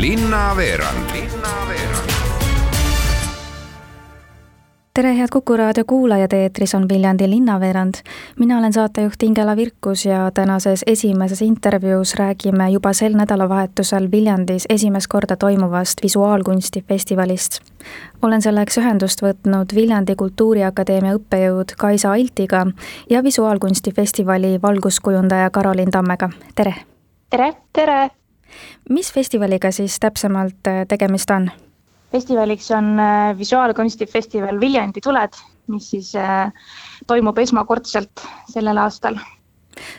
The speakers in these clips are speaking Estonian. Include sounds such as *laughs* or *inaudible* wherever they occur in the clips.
linnaveerand Linnaveerand. tere, head Kuku raadio kuulajad, eetris on Viljandi linnaveerand. mina olen saatejuht Ingela Virkus ja tänases esimeses intervjuus räägime juba sel nädalavahetusel Viljandis esimest korda toimuvast visuaalkunstifestivalist. olen selleks ühendust võtnud Viljandi Kultuuriakadeemia õppejõud Kaisa Altiga ja visuaalkunstifestivali valguskujundaja Karolin Tammega, tere! tere! tere! Mis festivaliga siis täpsemalt äh, tegemist on? festivaliks on äh, visuaalkunstifestival Viljandi tuled, mis siis äh, toimub esmakordselt sellel aastal.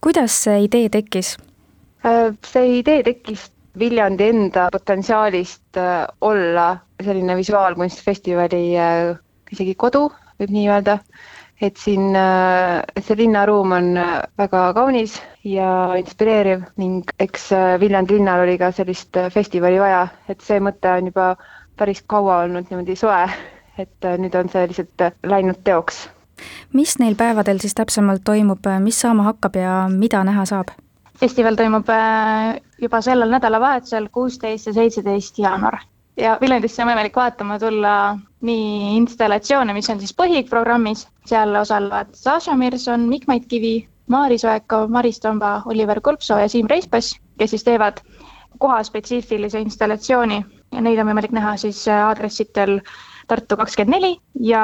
kuidas see idee tekkis? see idee tekkis Viljandi enda potentsiaalist olla selline visuaalkunstfestivali isegi kodu, võib nii öelda et siin, et see linnaruum on väga kaunis ja inspireeriv ning eks Viljandi linnal oli ka sellist festivali vaja, et see mõte on juba päris kaua olnud niimoodi soe, *laughs* et nüüd on see lihtsalt läinud teoks. mis neil päevadel siis täpsemalt toimub, mis saama hakkab ja mida näha saab? festival toimub juba sellel nädalavahetusel, kuusteist ja seitseteist jaanuar ja Viljandisse on võimalik vaatama tulla nii installatsioone, mis on siis põhiprogrammis, seal osalevad Saša Mirson, Mikk-Mait Kivi, Maari Soeko, Maris Tomba, Oliver Kulpsoo ja Siim Reispass, kes siis teevad kohaspetsiifilise installatsiooni. Ja neid on võimalik näha siis aadressitel Tartu kakskümmend neli ja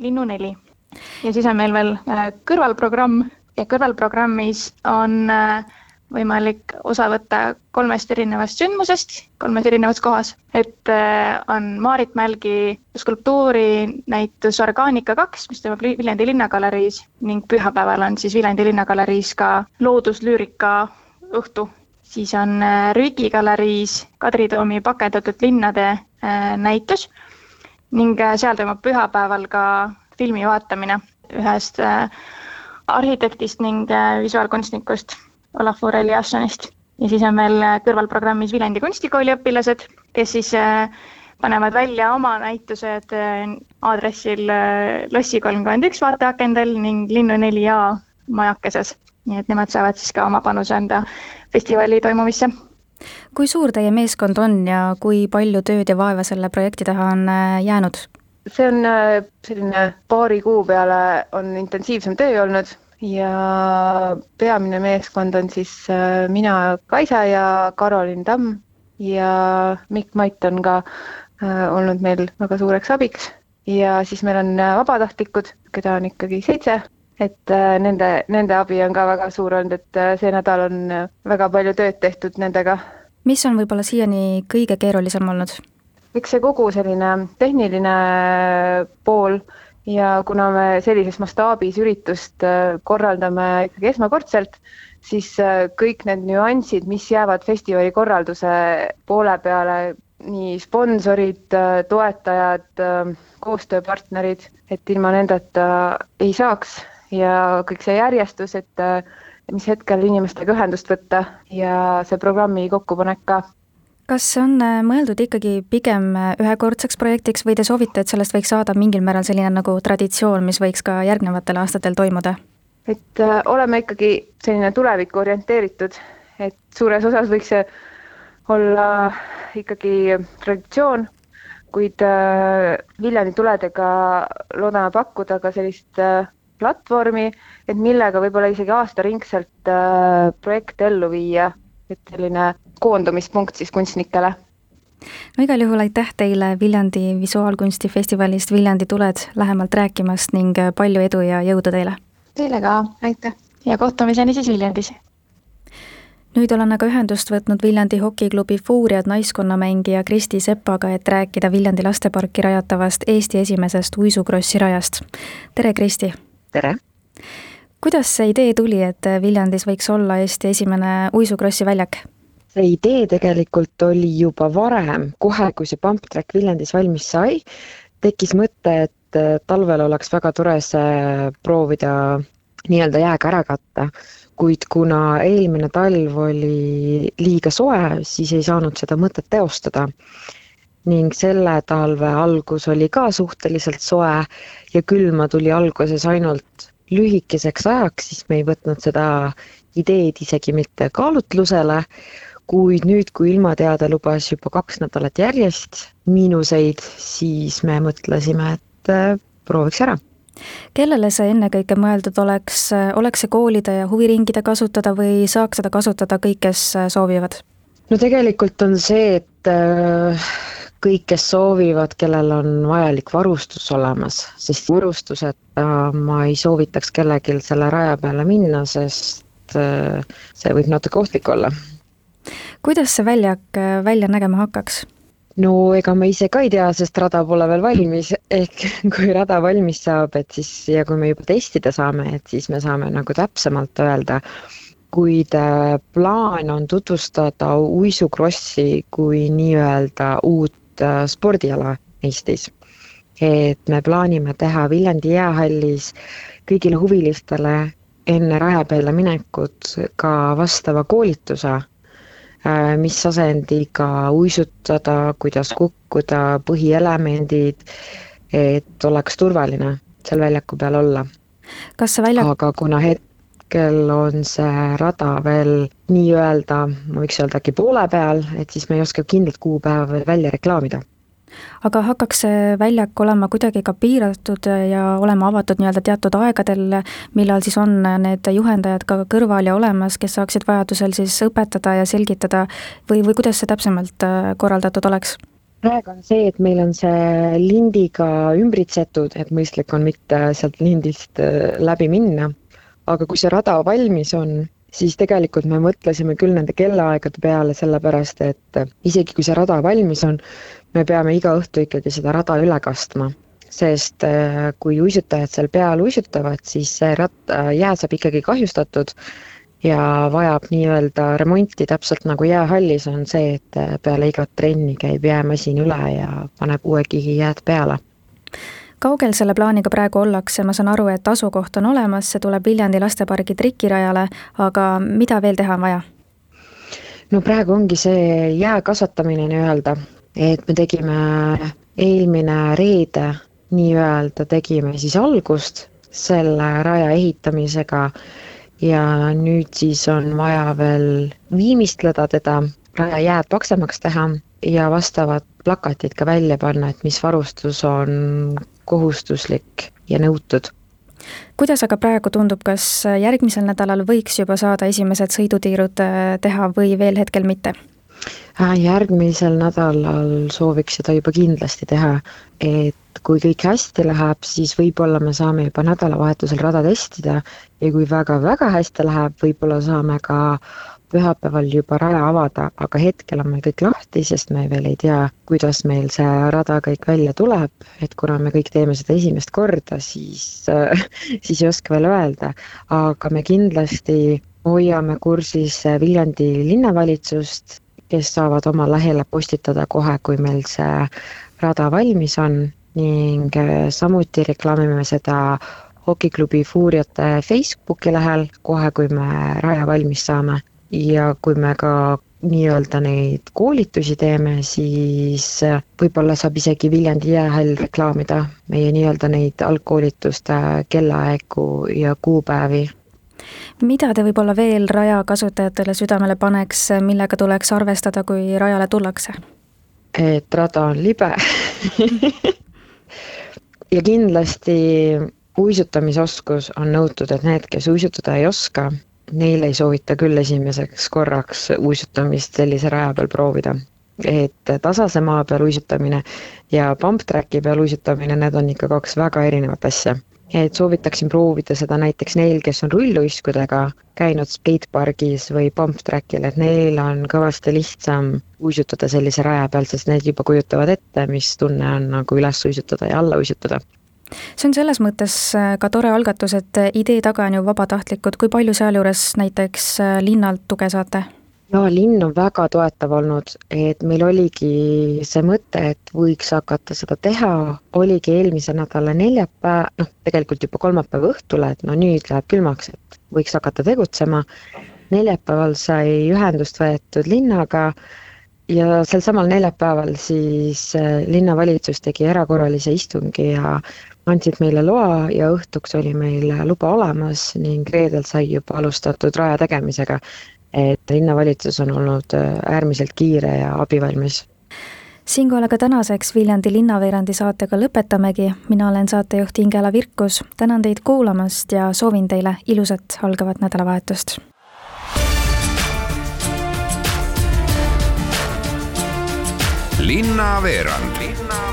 Linnu neli. ja siis on meil veel äh, kõrvalprogramm. Ja kõrvalprogrammis on äh, võimalik osa võtta kolmest erinevast sündmusest kolmes erinevas kohas, et äh, on Maarit Mälgi skulptuurinäitus Orgaanika kaks, mis toimub Viljandi Linnagaleriis ning pühapäeval on siis Viljandi Linnagaleriis ka looduslüürika õhtu. siis on äh, Rüügi galeriis Kadri Toomi pakendatud linnade äh, näitus ning seal toimub pühapäeval ka filmi vaatamine ühest arhitektist ning visuaalkunstnikust Olafur Eliassonist. ja siis on meil kõrvalprogrammis Viljandi kunstikooli õpilased, kes siis äh, panevad välja oma näitused äh, aadressil äh, Lossi kolmkümmend üks vaateakendel ning Linnu neli A majakeses. nii et nemad saavad siis ka oma panuse anda festivali toimumisse. kui suur teie meeskond on ja kui palju tööd ja vaeva selle projekti taha on jäänud? see on selline paari kuu peale on intensiivsem töö olnud ja peamine meeskond on siis äh, mina, Kaisa ja Karolin Tamm ja Mikk Mait on ka äh, olnud meil väga suureks abiks ja siis meil on äh, vabatahtlikud, keda on ikkagi seitse, et nende, nende abi on ka väga suur olnud, et see nädal on väga palju tööd tehtud nendega. mis on võib-olla siiani kõige keerulisem olnud? eks see kogu selline tehniline pool ja kuna me sellises mastaabis üritust äh, korraldame ikkagi esmakordselt, siis äh, kõik need nüansid, mis jäävad festivali korralduse poole peale, nii sponsorid, äh, toetajad, koostööpartnerid, et ilma nendeta ei saaks. Ja kõik see järjestus, et mis hetkel inimestega ühendust võtta ja see programmi kokkupanek ka kas see on äh, mõeldud ikkagi pigem äh, ühekordseks projektiks või te soovite, et sellest võiks saada mingil määral selline nagu traditsioon, mis võiks ka järgnevatel aastatel toimuda? et äh, oleme ikkagi selline tulevikku orienteeritud, et suures osas võiks see olla ikkagi traditsioon, kuid Viljandi tuledega loodame pakkuda ka sellist platvormi, et millega võib-olla isegi aastaringselt projekte ellu viia et selline koondumispunkt siis kunstnikele. no igal juhul aitäh teile Viljandi Visuaalkunstifestivalist Viljandi tuled lähemalt rääkimast ning palju edu ja jõudu teile! Teile ka, aitäh ja kohtumiseni siis Viljandis! nüüd olen aga ühendust võtnud Viljandi hokiklubi Fuuriad naiskonnamängija Kristi Sepaga, et rääkida Viljandi lasteparki rajatavast Eesti esimesest uisukrossi rajast. tere, Kristi! tere! Kuidas see idee tuli, et Viljandis võiks olla Eesti esimene uisukrossi väljak? see idee tegelikult oli juba varem, kohe kui see pump track Viljandis valmis sai, tekkis mõte, et talvel oleks väga tore see proovida nii-öelda jääga ära katta, kuid kuna eelmine talv oli liiga soe, siis ei saanud seda mõtet teostada. ning selle talve algus oli ka suhteliselt soe ja külma tuli alguses ainult lühikeseks ajaks, siis me ei võtnud seda ideed isegi mitte kaalutlusele, kuid nüüd, kui ilmateade lubas juba kaks nädalat järjest miinuseid, siis me mõtlesime, et äh, prooviks ära. Kellele see ennekõike mõeldud oleks, oleks see koolide ja huviringide kasutada või saaks seda kasutada kõik, kes soovivad? no tegelikult on see, et äh, kõik, kes soovivad, kellel on vajalik varustus olemas, sest varustuseta ma ei soovitaks kellelgi selle raja peale minna, sest äh, see võib natuke ohtlik olla. kuidas see väljak äh, välja nägema hakkaks? no ega ma ise ka ei tea, sest rada pole veel valmis, *laughs* ehk kui rada valmis saab, et siis ja kui me juba testida saame, et siis me saame nagu täpsemalt öelda, kuid plaan on tutvustada uisukrossi kui nii-öelda uut spordiala Eestis. et me plaanime teha Viljandi jäähallis kõigile huvilistele enne raja peale minekut ka vastava koolituse Äh, mis asendiga uisutada, kuidas kukkuda, põhielemendid, et oleks turvaline seal väljaku peal olla. kas see väljak aga kuna hetkel on see rada veel nii-öelda, ma võiks öelda äkki poole peal, et siis me ei oska kindlat kuupäeva veel välja reklaamida aga hakkaks see väljak olema kuidagi ka piiratud ja olema avatud nii-öelda teatud aegadel, millal siis on need juhendajad ka kõrval ja olemas, kes saaksid vajadusel siis õpetada ja selgitada või, või kuidas see täpsemalt äh, korraldatud oleks? praegu on see, et meil on see lindiga ümbritsetud, et mõistlik on mitte sealt lindist äh, läbi minna. Aga kui see rada valmis on, siis tegelikult me mõtlesime küll nende kellaaegade peale, sellepärast et isegi kui see rada valmis on, me peame iga õhtu ikkagi seda rada üle kastma. sest äh, kui uisutajad seal peal uisutavad, siis see ratta, jää saab ikkagi kahjustatud ja vajab nii-öelda remonti, täpselt nagu jäähallis on see, et äh, peale igat trenni käib jäämasin üle ja paneb uue kihi jääd peale kaugel selle plaaniga praegu ollakse, ma saan aru, et asukoht on olemas, see tuleb Viljandi lastepargi trikirajale, aga mida veel teha on vaja? no praegu ongi see jää kasvatamine nii-öelda, et me tegime eelmine reede nii-öelda tegime siis algust selle raja ehitamisega ja nüüd siis on vaja veel viimistleda teda, raja jääd paksemaks teha ja vastavad plakatid ka välja panna, et mis varustus on kohustuslik ja nõutud. kuidas aga praegu tundub, kas järgmisel nädalal võiks juba saada esimesed sõidutiirud äh, teha või veel hetkel mitte? Äh, järgmisel nädalal sooviks seda juba kindlasti teha, et kui kõik hästi läheb, siis võib-olla me saame juba nädalavahetusel rada testida ja kui väga-väga hästi läheb, võib-olla saame ka pühapäeval juba raja avada, aga hetkel on meil kõik lahti, sest me veel ei tea, kuidas meil see rada kõik välja tuleb, et kuna me kõik teeme seda esimest korda, siis *laughs* siis ei oska veel öelda, aga me kindlasti hoiame kursis Viljandi linnavalitsust, kes saavad oma lehele postitada kohe, kui meil see rada valmis on. Ning samuti reklaamime seda hokiklubi Fuuriate Facebooki lehel kohe, kui me raja valmis saame ja kui me ka nii-öelda neid koolitusi teeme, siis võib-olla saab isegi Viljandi jäähall reklaamida meie nii-öelda neid algkoolituste kellaaegu ja kuupäevi. mida te võib-olla veel raja kasutajatele südamele paneks, millega tuleks arvestada, kui rajale tullakse? et rada on libe *laughs* ja kindlasti uisutamisoskus on nõutud, et need, kes uisutada ei oska, neil ei soovita küll esimeseks korraks uisutamist sellise raja peal proovida. et tasase maa peal uisutamine ja pump track'i peal uisutamine, need on ikka kaks väga erinevat asja. et soovitaksin proovida seda näiteks neil, kes on rulluiskudega käinud skatepargis või pump track'il, et neil on kõvasti lihtsam uisutada sellise raja peal, sest need juba kujutavad ette, mis tunne on nagu üles uisutada ja alla uisutada see on selles mõttes äh, ka tore algatus, et äh, idee taga on ju vabatahtlikud, kui palju sealjuures näiteks äh, linnalt tuge saate? no linn on väga toetav olnud, et meil oligi see mõte, et võiks hakata seda teha, oligi eelmise nädala neljapäev, noh, tegelikult juba kolmapäeva õhtule, et no nüüd läheb külmaks, et võiks hakata tegutsema. neljapäeval sai ühendust võetud linnaga ja sel samal neljapäeval siis linnavalitsus tegi erakorralise istungi ja andsid meile loa ja õhtuks oli meil luba olemas ning reedel sai juba alustatud raja tegemisega. et linnavalitsus on olnud äh, äärmiselt kiire ja abivalmis siinkohal aga tänaseks Viljandi linnaveerandi saatega lõpetamegi. mina olen saatejuht Ingela Virkus, tänan teid kuulamast ja soovin teile ilusat algavat nädalavahetust. linnaveerand. linnaveerand